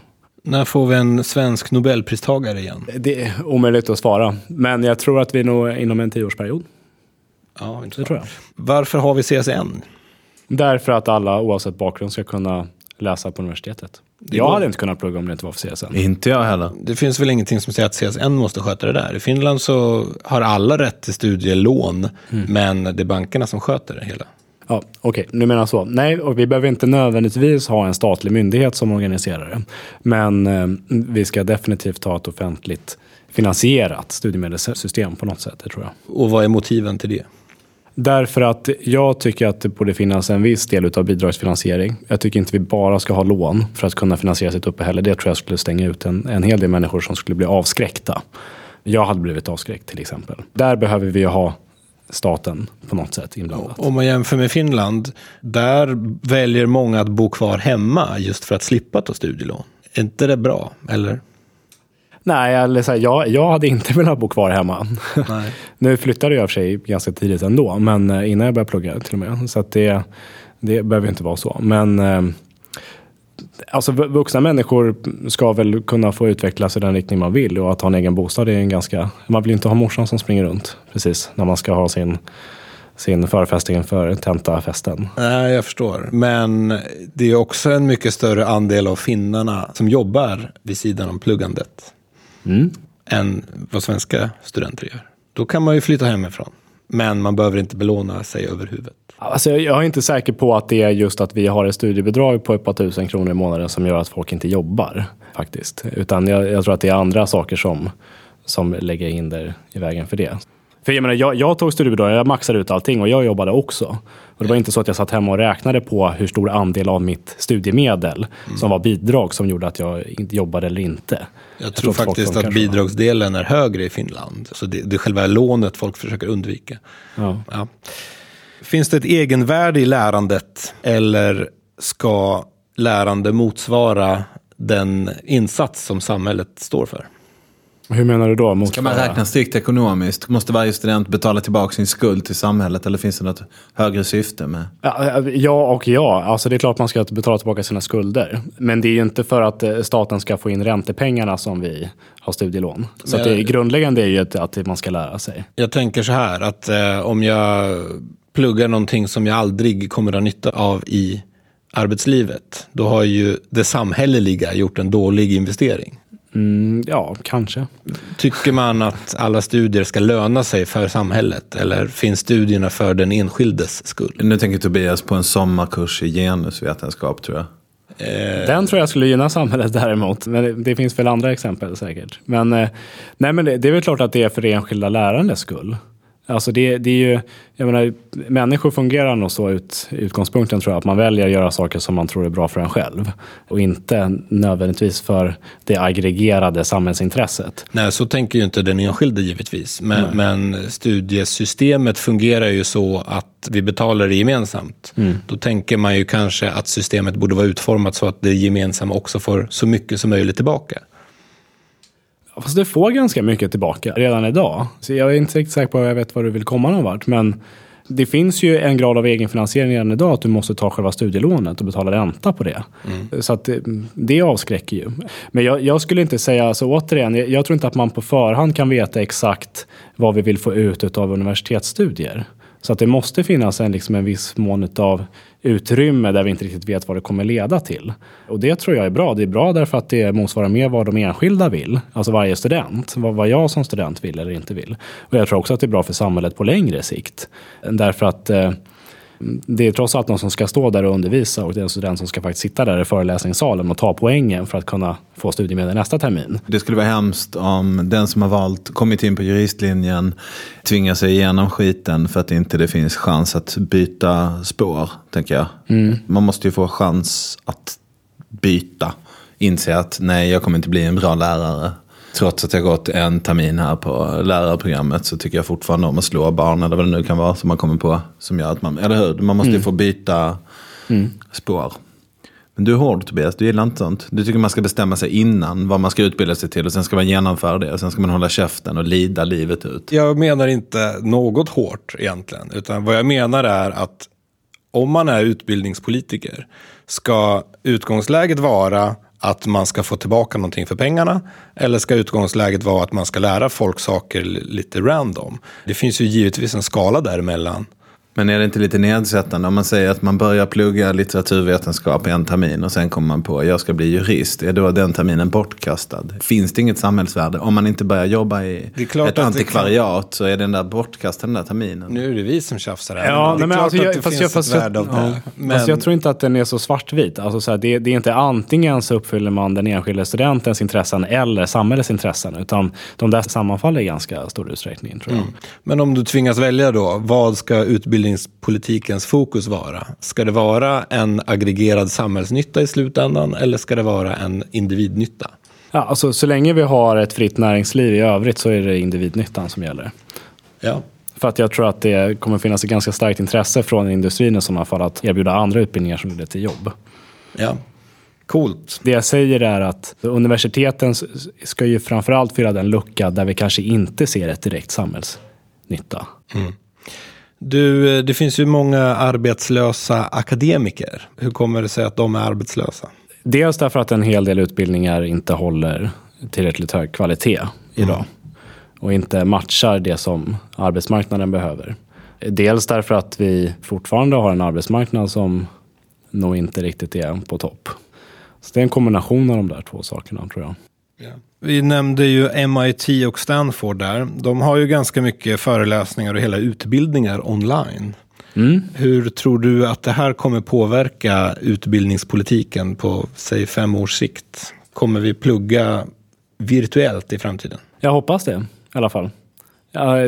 När får vi en svensk nobelpristagare igen? Det är omöjligt att svara. Men jag tror att vi nog inom en tioårsperiod. Ja, Det tror jag. Varför har vi CSN? Därför att alla oavsett bakgrund ska kunna läsa på universitetet. Jag hade inte kunnat plugga om det inte var för CSN. Inte jag heller. Det finns väl ingenting som säger att CSN måste sköta det där. I Finland så har alla rätt till studielån, men det är bankerna som sköter det hela. Ja, Okej, nu menar jag så. Nej, och vi behöver inte nödvändigtvis ha en statlig myndighet som organiserar det. Men eh, vi ska definitivt ha ett offentligt finansierat studiemedelssystem på något sätt, det tror jag. Och vad är motiven till det? Därför att jag tycker att det borde finnas en viss del av bidragsfinansiering. Jag tycker inte vi bara ska ha lån för att kunna finansiera sitt uppehälle. Det tror jag skulle stänga ut en, en hel del människor som skulle bli avskräckta. Jag hade blivit avskräckt till exempel. Där behöver vi ju ha staten på något sätt inblandat. Om man jämför med Finland, där väljer många att bo kvar hemma just för att slippa ta studielån. Är inte det bra? Eller? Nej, eller så här, jag, jag hade inte velat bo kvar hemma. Nej. nu flyttade jag i och för sig ganska tidigt ändå, men eh, innan jag började plugga till och med. Så att det, det behöver inte vara så. Men eh, alltså, vu- vuxna människor ska väl kunna få utvecklas i den riktning man vill. Och att ha en egen bostad är en ganska... Man vill inte ha morsan som springer runt precis när man ska ha sin, sin förfest inför tentafesten. Nej, jag förstår. Men det är också en mycket större andel av finnarna som jobbar vid sidan om pluggandet Mm. än vad svenska studenter gör. Då kan man ju flytta hemifrån. Men man behöver inte belåna sig över huvudet. Alltså, jag är inte säker på att det är just att vi har ett studiebidrag på ett par tusen kronor i månaden som gör att folk inte jobbar. faktiskt. Utan jag, jag tror att det är andra saker som, som lägger hinder i vägen för det. För jag, menar, jag, jag tog studiebidrag, jag maxade ut allting och jag jobbade också. Och det var inte så att jag satt hemma och räknade på hur stor andel av mitt studiemedel som var bidrag som gjorde att jag inte jobbade eller inte. Jag tror att folk faktiskt att bidragsdelen är högre i Finland. Så det, det är själva lånet folk försöker undvika. Ja. Ja. Finns det ett egenvärde i lärandet eller ska lärande motsvara den insats som samhället står för? Hur menar du då? Ska man räkna strikt ekonomiskt? Måste varje student betala tillbaka sin skuld till samhället eller finns det något högre syfte med? Ja, ja och ja. Alltså det är klart man ska betala tillbaka sina skulder. Men det är ju inte för att eh, staten ska få in räntepengarna som vi har studielån. Så att det grundläggande är ju att, att man ska lära sig. Jag tänker så här att eh, om jag pluggar någonting som jag aldrig kommer att ha nytta av i arbetslivet, då har ju det samhälleliga gjort en dålig investering. Mm, ja, kanske. Tycker man att alla studier ska löna sig för samhället eller finns studierna för den enskildes skull? Nu tänker Tobias på en sommarkurs i genusvetenskap tror jag. Den tror jag skulle gynna samhället däremot. Men det, det finns väl andra exempel säkert. Men, eh, nej, men det, det är väl klart att det är för det enskilda lärandets skull. Alltså det, det är ju, jag menar, människor fungerar nog så ut, utgångspunkten tror jag, att man väljer att göra saker som man tror är bra för en själv. Och inte nödvändigtvis för det aggregerade samhällsintresset. Nej, så tänker ju inte den enskilde givetvis. Men, men studiesystemet fungerar ju så att vi betalar det gemensamt. Då tänker man ju kanske att systemet borde vara utformat så att det gemensamma också får så mycket som möjligt tillbaka. Fast det får ganska mycket tillbaka redan idag. Så jag är inte riktigt säker på att jag vet var du vill komma någon vart. Men det finns ju en grad av egenfinansiering redan idag att du måste ta själva studielånet och betala ränta på det. Så att det, det avskräcker ju. Men jag, jag skulle inte säga, så återigen, jag, jag tror inte att man på förhand kan veta exakt vad vi vill få ut av universitetsstudier. Så att det måste finnas en, liksom en viss mån av utrymme där vi inte riktigt vet vad det kommer leda till. Och det tror jag är bra. Det är bra därför att det motsvarar mer vad de enskilda vill. Alltså varje student. Vad, vad jag som student vill eller inte vill. Och jag tror också att det är bra för samhället på längre sikt. Därför att eh, det är trots allt någon som ska stå där och undervisa och det är en student som ska faktiskt sitta där i föreläsningssalen och ta poängen för att kunna få studiemedel nästa termin. Det skulle vara hemskt om den som har valt, kommit in på juristlinjen tvingar sig igenom skiten för att inte det finns chans att byta spår, tänker jag. Man måste ju få chans att byta. Inse att nej, jag kommer inte bli en bra lärare. Trots att jag gått en termin här på lärarprogrammet så tycker jag fortfarande om att slå barn eller vad det nu kan vara som man kommer på. Som gör att man, eller hur? Man måste ju få byta spår. Men du är hård Tobias, du gillar inte sånt. Du tycker man ska bestämma sig innan vad man ska utbilda sig till och sen ska man genomföra det och sen ska man hålla käften och lida livet ut. Jag menar inte något hårt egentligen, utan vad jag menar är att om man är utbildningspolitiker ska utgångsläget vara att man ska få tillbaka någonting för pengarna eller ska utgångsläget vara att man ska lära folk saker lite random? Det finns ju givetvis en skala däremellan. Men är det inte lite nedsättande om man säger att man börjar plugga litteraturvetenskap i en termin och sen kommer man på att jag ska bli jurist. Är då den terminen bortkastad? Finns det inget samhällsvärde? Om man inte börjar jobba i Det ett att det antikvariat så är den där bortkastad den där terminen. Nu är det vi som tjafsar här. Ja, det är men klart alltså, att jag, det fast finns jag, fast ett jag, värde av ja, det. Men fast jag tror inte att den är så svartvit. Alltså, så här, det, det är inte antingen så uppfyller man den enskilda studentens intressen eller samhällets intressen. Utan de där sammanfaller i ganska stor utsträckning tror jag. Men om du tvingas välja då, vad ska utbildningspolitikens fokus vara? Ska det vara en aggregerad samhällsnytta i slutändan eller ska det vara en individnytta? Ja, alltså, så länge vi har ett fritt näringsliv i övrigt så är det individnyttan som gäller. Ja. För att jag tror att det kommer finnas ett ganska starkt intresse från industrin i sådana fall att erbjuda andra utbildningar som leder till jobb. ja. Coolt. Det jag säger är att universiteten ska ju framförallt fylla den lucka där vi kanske inte ser ett direkt samhällsnytta. Du, eh, det finns ju många arbetslösa akademiker. Hur kommer det sig att de är arbetslösa? Dels därför att en hel del utbildningar inte håller tillräckligt hög kvalitet idag. Och inte matchar det som arbetsmarknaden behöver. Dels därför att vi fortfarande har en arbetsmarknad som nog inte riktigt är på topp. Så det är en kombination av de där två sakerna tror jag. Vi nämnde ju MIT och Stanford där. De har ju ganska mycket föreläsningar och hela utbildningar online. Mm. Hur tror du att det här kommer påverka utbildningspolitiken på, säg fem års sikt? Kommer vi plugga virtuellt i framtiden? Jag hoppas det i alla fall.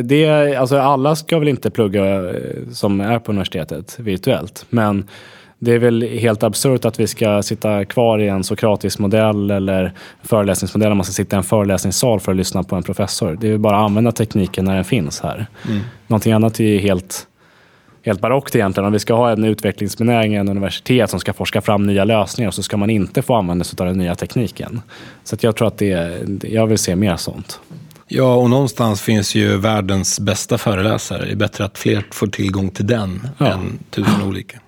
Det, alltså alla ska väl inte plugga eh, som är på universitetet virtuellt. Men det är väl helt absurt att vi ska sitta kvar i en sokratisk modell eller föreläsningsmodell. Om man ska sitta i en föreläsningssal för att lyssna på en professor. Det är bara att använda tekniken när den finns här. Mm. Någonting annat är ju helt, helt barockt egentligen. Om vi ska ha en utvecklingsbenägen universitet som ska forska fram nya lösningar så ska man inte få använda sig av den nya tekniken. Så jag tror att det, jag vill se mer sånt. Ja, och någonstans finns ju världens bästa föreläsare. Det är bättre att fler får tillgång till den Ja. än tusen olika.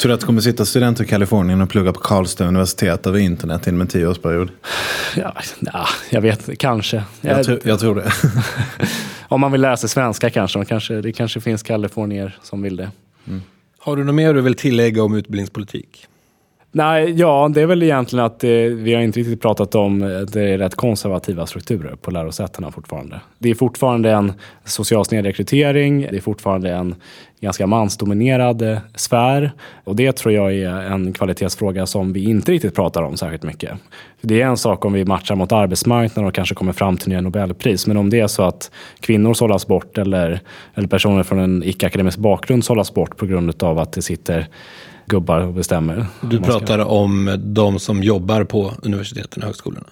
Tror du att det kommer sitta studenter i Kalifornien och plugga på Karlstad universitet över internet inom en tioårsperiod? Ja, ja, jag vet, kanske. Jag, tror, jag tror det. Om man vill lära sig svenska kanske. Kanske. Det kanske finns kalifornier som vill det. Har du något mer du vill tillägga om utbildningspolitik? Nej, ja, det är väl egentligen att eh, vi har inte riktigt pratat om eh, det är rätt konservativa strukturer på lärosätena fortfarande. Det är fortfarande en social snedrekrytering. Det är fortfarande en ganska mansdominerad eh, sfär. Och det tror jag är en kvalitetsfråga som vi inte riktigt pratar om särskilt mycket. Det är en sak om vi matchar mot arbetsmarknaden och kanske kommer fram till nya Nobelpris. Men om det är så att kvinnor sållas bort eller, eller personer från en icke-akademisk bakgrund sållas bort på grund av att det sitter gubbar och bestämmer. Du pratar om de som jobbar på universiteten och högskolorna.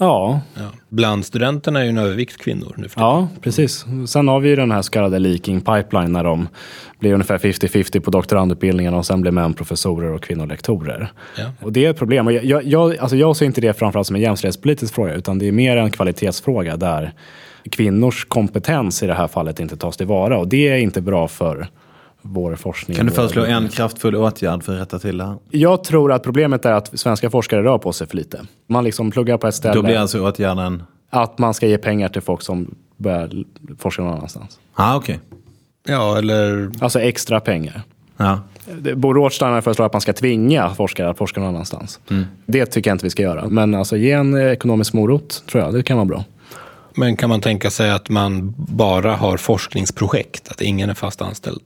Ja, Ja. Bland studenterna är ju en övervikt kvinnor nu för. Ja, precis. Sen har vi ju den här så kallade leaking pipeline när de blir ungefär 50-50 på doktorandutbildningen och sen blir män professorer och kvinnor lektorer. Ja. Och det är ett problem. Och jag, jag, alltså jag ser inte det framförallt som en jämställdhetspolitisk fråga utan det är mer en kvalitetsfråga där kvinnors kompetens i det här fallet inte tas tillvara och det är inte bra för vår forskning. Kan du föreslå en kraftfull åtgärd för att rätta till det här? Jag tror att problemet är att svenska forskare rör på sig för lite. Man liksom pluggar på ett ställe. Då blir alltså åtgärden... Att man ska ge pengar till folk som börjar forska någon annanstans. Ah, okej. ja, eller Alltså extra pengar. Ja. Bo Rothstein föreslår att man ska tvinga forskare att forska någon annanstans. Det tycker jag inte vi ska göra. Men alltså ge en eh, ekonomisk morot tror jag, det kan vara bra. Men kan man tänka sig att man bara har forskningsprojekt, att ingen är fast anställd?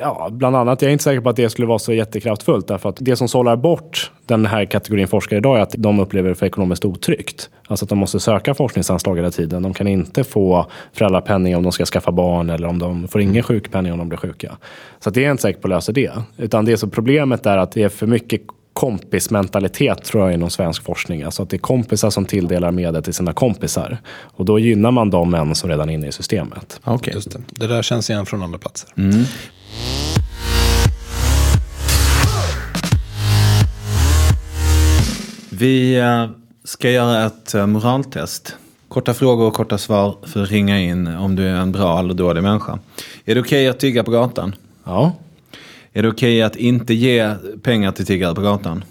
Ja, bland annat. Jag är inte säker på att det skulle vara så jättekraftfullt. Därför att det som sållar bort den här kategorin forskare idag är att de upplever det för ekonomiskt otryggt. Alltså att de måste söka forskningsanslag hela tiden. De kan inte få föräldrapenning om de ska skaffa barn eller om de får ingen sjukpenning om de blir sjuka. Så att det är inte säkert på att lösa det. Utan det som problemet är att det är för mycket kompismentalitet tror jag inom svensk forskning. Alltså att det är kompisar som tilldelar medel till sina kompisar. Och då gynnar man de män som redan är inne i systemet. Okej. Just det. det där känns igen från andra platser. Vi eh, ska göra ett eh, moraltest. Korta frågor och korta svar för att ringa in om du är en bra eller dålig människa. Är det okej att tigga på gatan? Ja, Är det okej att inte ge pengar till tiggare på gatan?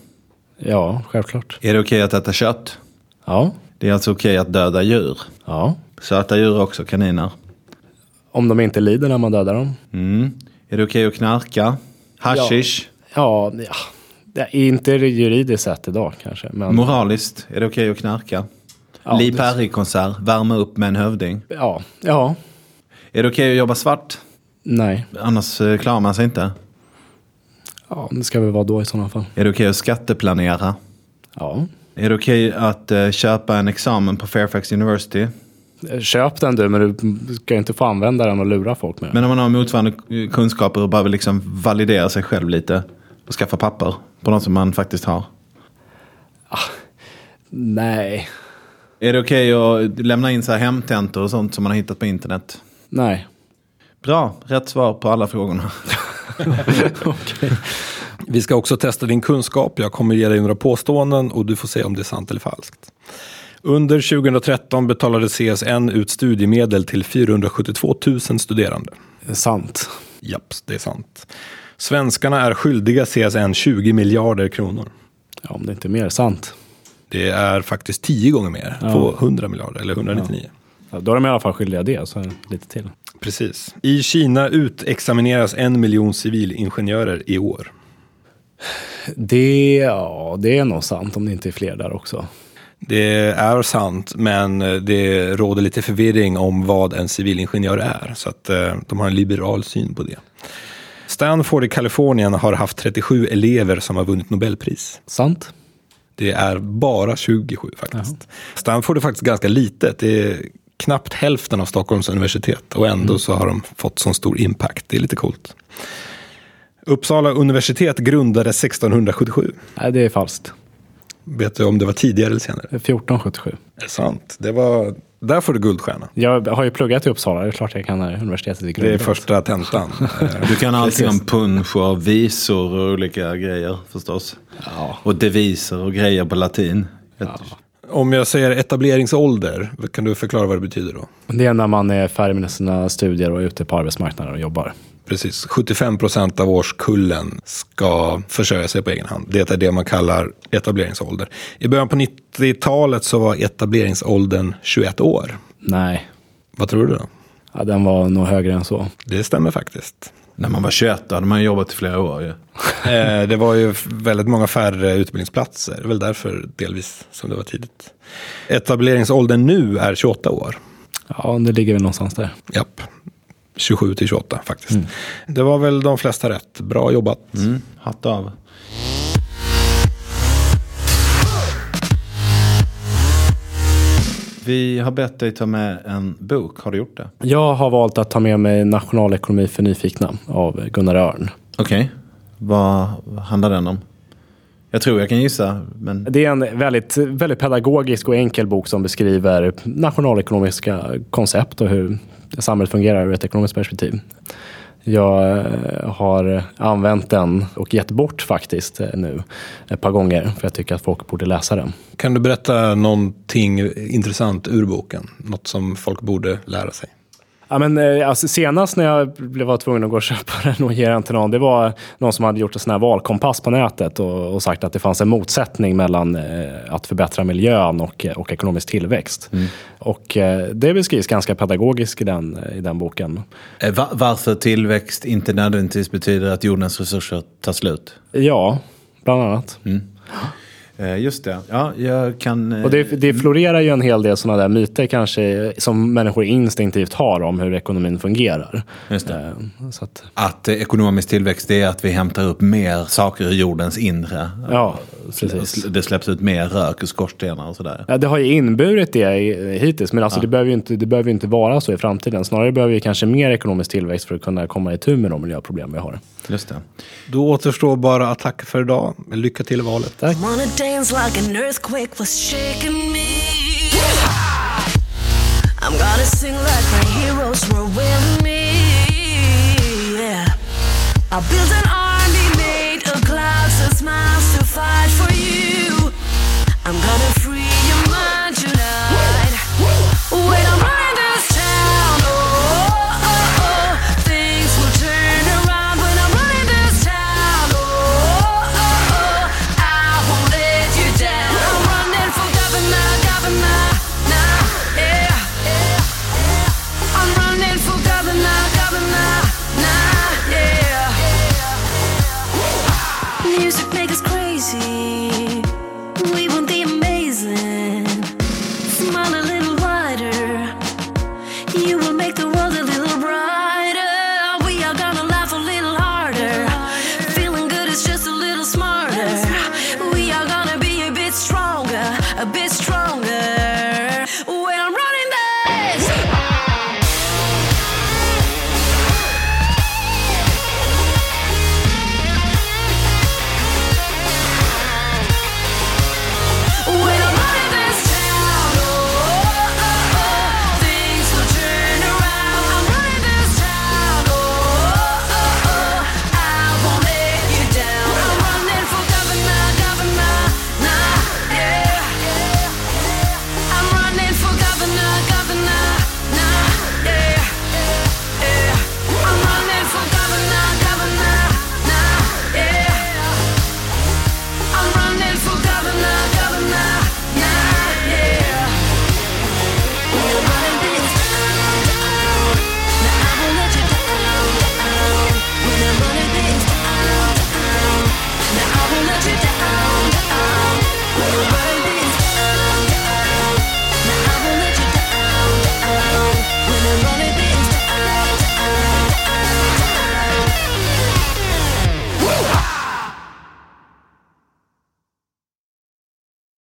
ja självklart. Är det okej att äta kött? Ja, Det är alltså okej att döda djur. ja. Söta djur också, kaniner. Om de inte lider när man dödar dem. Mm. Är det okej att knarka? Hashish? Ja, ja. Är inte juridiskt sett idag kanske. Men, Moraliskt? Är det okej att knarka? Ja, Li Perry-konsert, värma upp med en hövding. ja, ja, Är det okej att jobba svart? nej. Annars eh, klarar man sig inte. Ja, det ska väl vara då i sådana fall. Är det okej att skatteplanera? Ja. Är det okej att eh, köpa en examen på Fairfax University? Köp den du, men du ska inte få använda den och lura folk med. Men om man har motsvarande eh, kunskaper och bara vill liksom validera sig själv lite och skaffa papper på något som man faktiskt har. Nej, Är det okej att lämna in så här hemtentor och sånt som man har hittat på internet? nej. Bra, rätt svar på alla frågorna. Vi ska också testa din kunskap. Jag kommer ge dig några påståenden och du får se om det är sant eller falskt. Under 2013 betalade CSN ut studiemedel till 472 000 studerande. Sant. Japp, det är sant. Svenskarna är skyldiga CSN 20 miljarder kronor. Ja, om det inte är mer sant. Det är faktiskt 10 gånger mer, på 100 miljarder eller 199. Ja, då är de i alla fall skyldiga det, så lite till. Precis. I Kina utexamineras en miljon civilingenjörer i år. Det, ja, det är nog sant om det inte är fler där också. Det är sant, men det råder lite förvirring om vad en civilingenjör är. Så att eh, de har en liberal syn på det. Stanford i Kalifornien har haft 37 elever som har vunnit Nobelpris. Sant? Det är bara 27 faktiskt. Stanford är faktiskt ganska litet. Det är knappt hälften av Stockholms universitet och ändå så har de fått sån stor impact. Det är lite coolt. Uppsala universitet grundades 1677. Nej, det är falskt. Vet du om det var tidigare eller senare? 1477. Är det sant? Det var, där får du guldstjärna. Jag har ju pluggat i Uppsala, det är klart jag kan universitetet i Det är första tentan. Du kan allting om punsch och visor och olika grejer förstås. Ja. Och deviser och grejer på latin. Om jag säger etableringsålder, kan du förklara vad det betyder då? Det är när man är färdig med sina studier och är ute på arbetsmarknaden och jobbar. Precis, 75 procent av årskullen ska försörja sig på egen hand. Det är det man kallar etableringsålder. I början på 90-talet så var etableringsåldern 21 år. Nej, Vad tror du då? ja, den var nog högre än så. Det stämmer faktiskt. När man var 21 då hade man jobbat i flera år ju. Eh, Det var ju väldigt många färre utbildningsplatser. Det är väl därför delvis som det var tidigt. Etableringsåldern nu är 28 år. Ja, det ligger väl någonstans där. Japp. 27 till 28 faktiskt. Det var väl de flesta rätt. Bra jobbat. Mm, hatt av. Vi har bett dig ta med en bok. Har du gjort det? Jag har valt att ta med mig Nationalekonomi för nyfikna av Gunnar Örn. Okej. Vad handlar den om? Jag tror jag kan gissa, men... Det är en väldigt, väldigt pedagogisk och enkel bok som beskriver nationalekonomiska koncept och hur samhället fungerar ur ett ekonomiskt perspektiv. Jag eh, har använt den och gett bort faktiskt eh, nu ett par gånger för jag tycker att folk borde läsa den. Kan du berätta någonting intressant ur boken? Något som folk borde lära sig? Ja, men, eh, alltså, senast när jag blev- tvungen att gå och köpa den och ge den till någon, det var någon som hade gjort en sån här valkompass på nätet och, och sagt att det fanns en motsättning mellan eh, att förbättra miljön och, och ekonomisk tillväxt. Och eh, det beskrivs ganska pedagogiskt i den, i den boken. Eh, va- varför tillväxt inte nödvändigtvis betyder att jordens resurser tar slut? Ja, bland annat. Eh, just det. Ja, jag kan... eh, Och det, det florerar ju en hel del sådana där myter kanske som människor instinktivt har om hur ekonomin fungerar. Just det. Eh, Så att, Att eh, ekonomisk tillväxt är att vi hämtar upp mer saker ur jordens inre. ja, precis. Det släpps ut mer rök ur skorstenar och sådär. Ja, det har ju inneburit det hittills, men alltså det, behöver ju inte, det behöver ju inte vara så i framtiden. Snarare behöver vi kanske mer ekonomisk tillväxt för att kunna komma i tur med de miljöproblem vi har. Just det. Då återstår bara attack för idag. Lycka till i valet. Tack. I'm gonna sing like my heroes were with me. Yeah. I built an army made of clouds and smiles to fight for you. I'm gonna Music make us crazy. We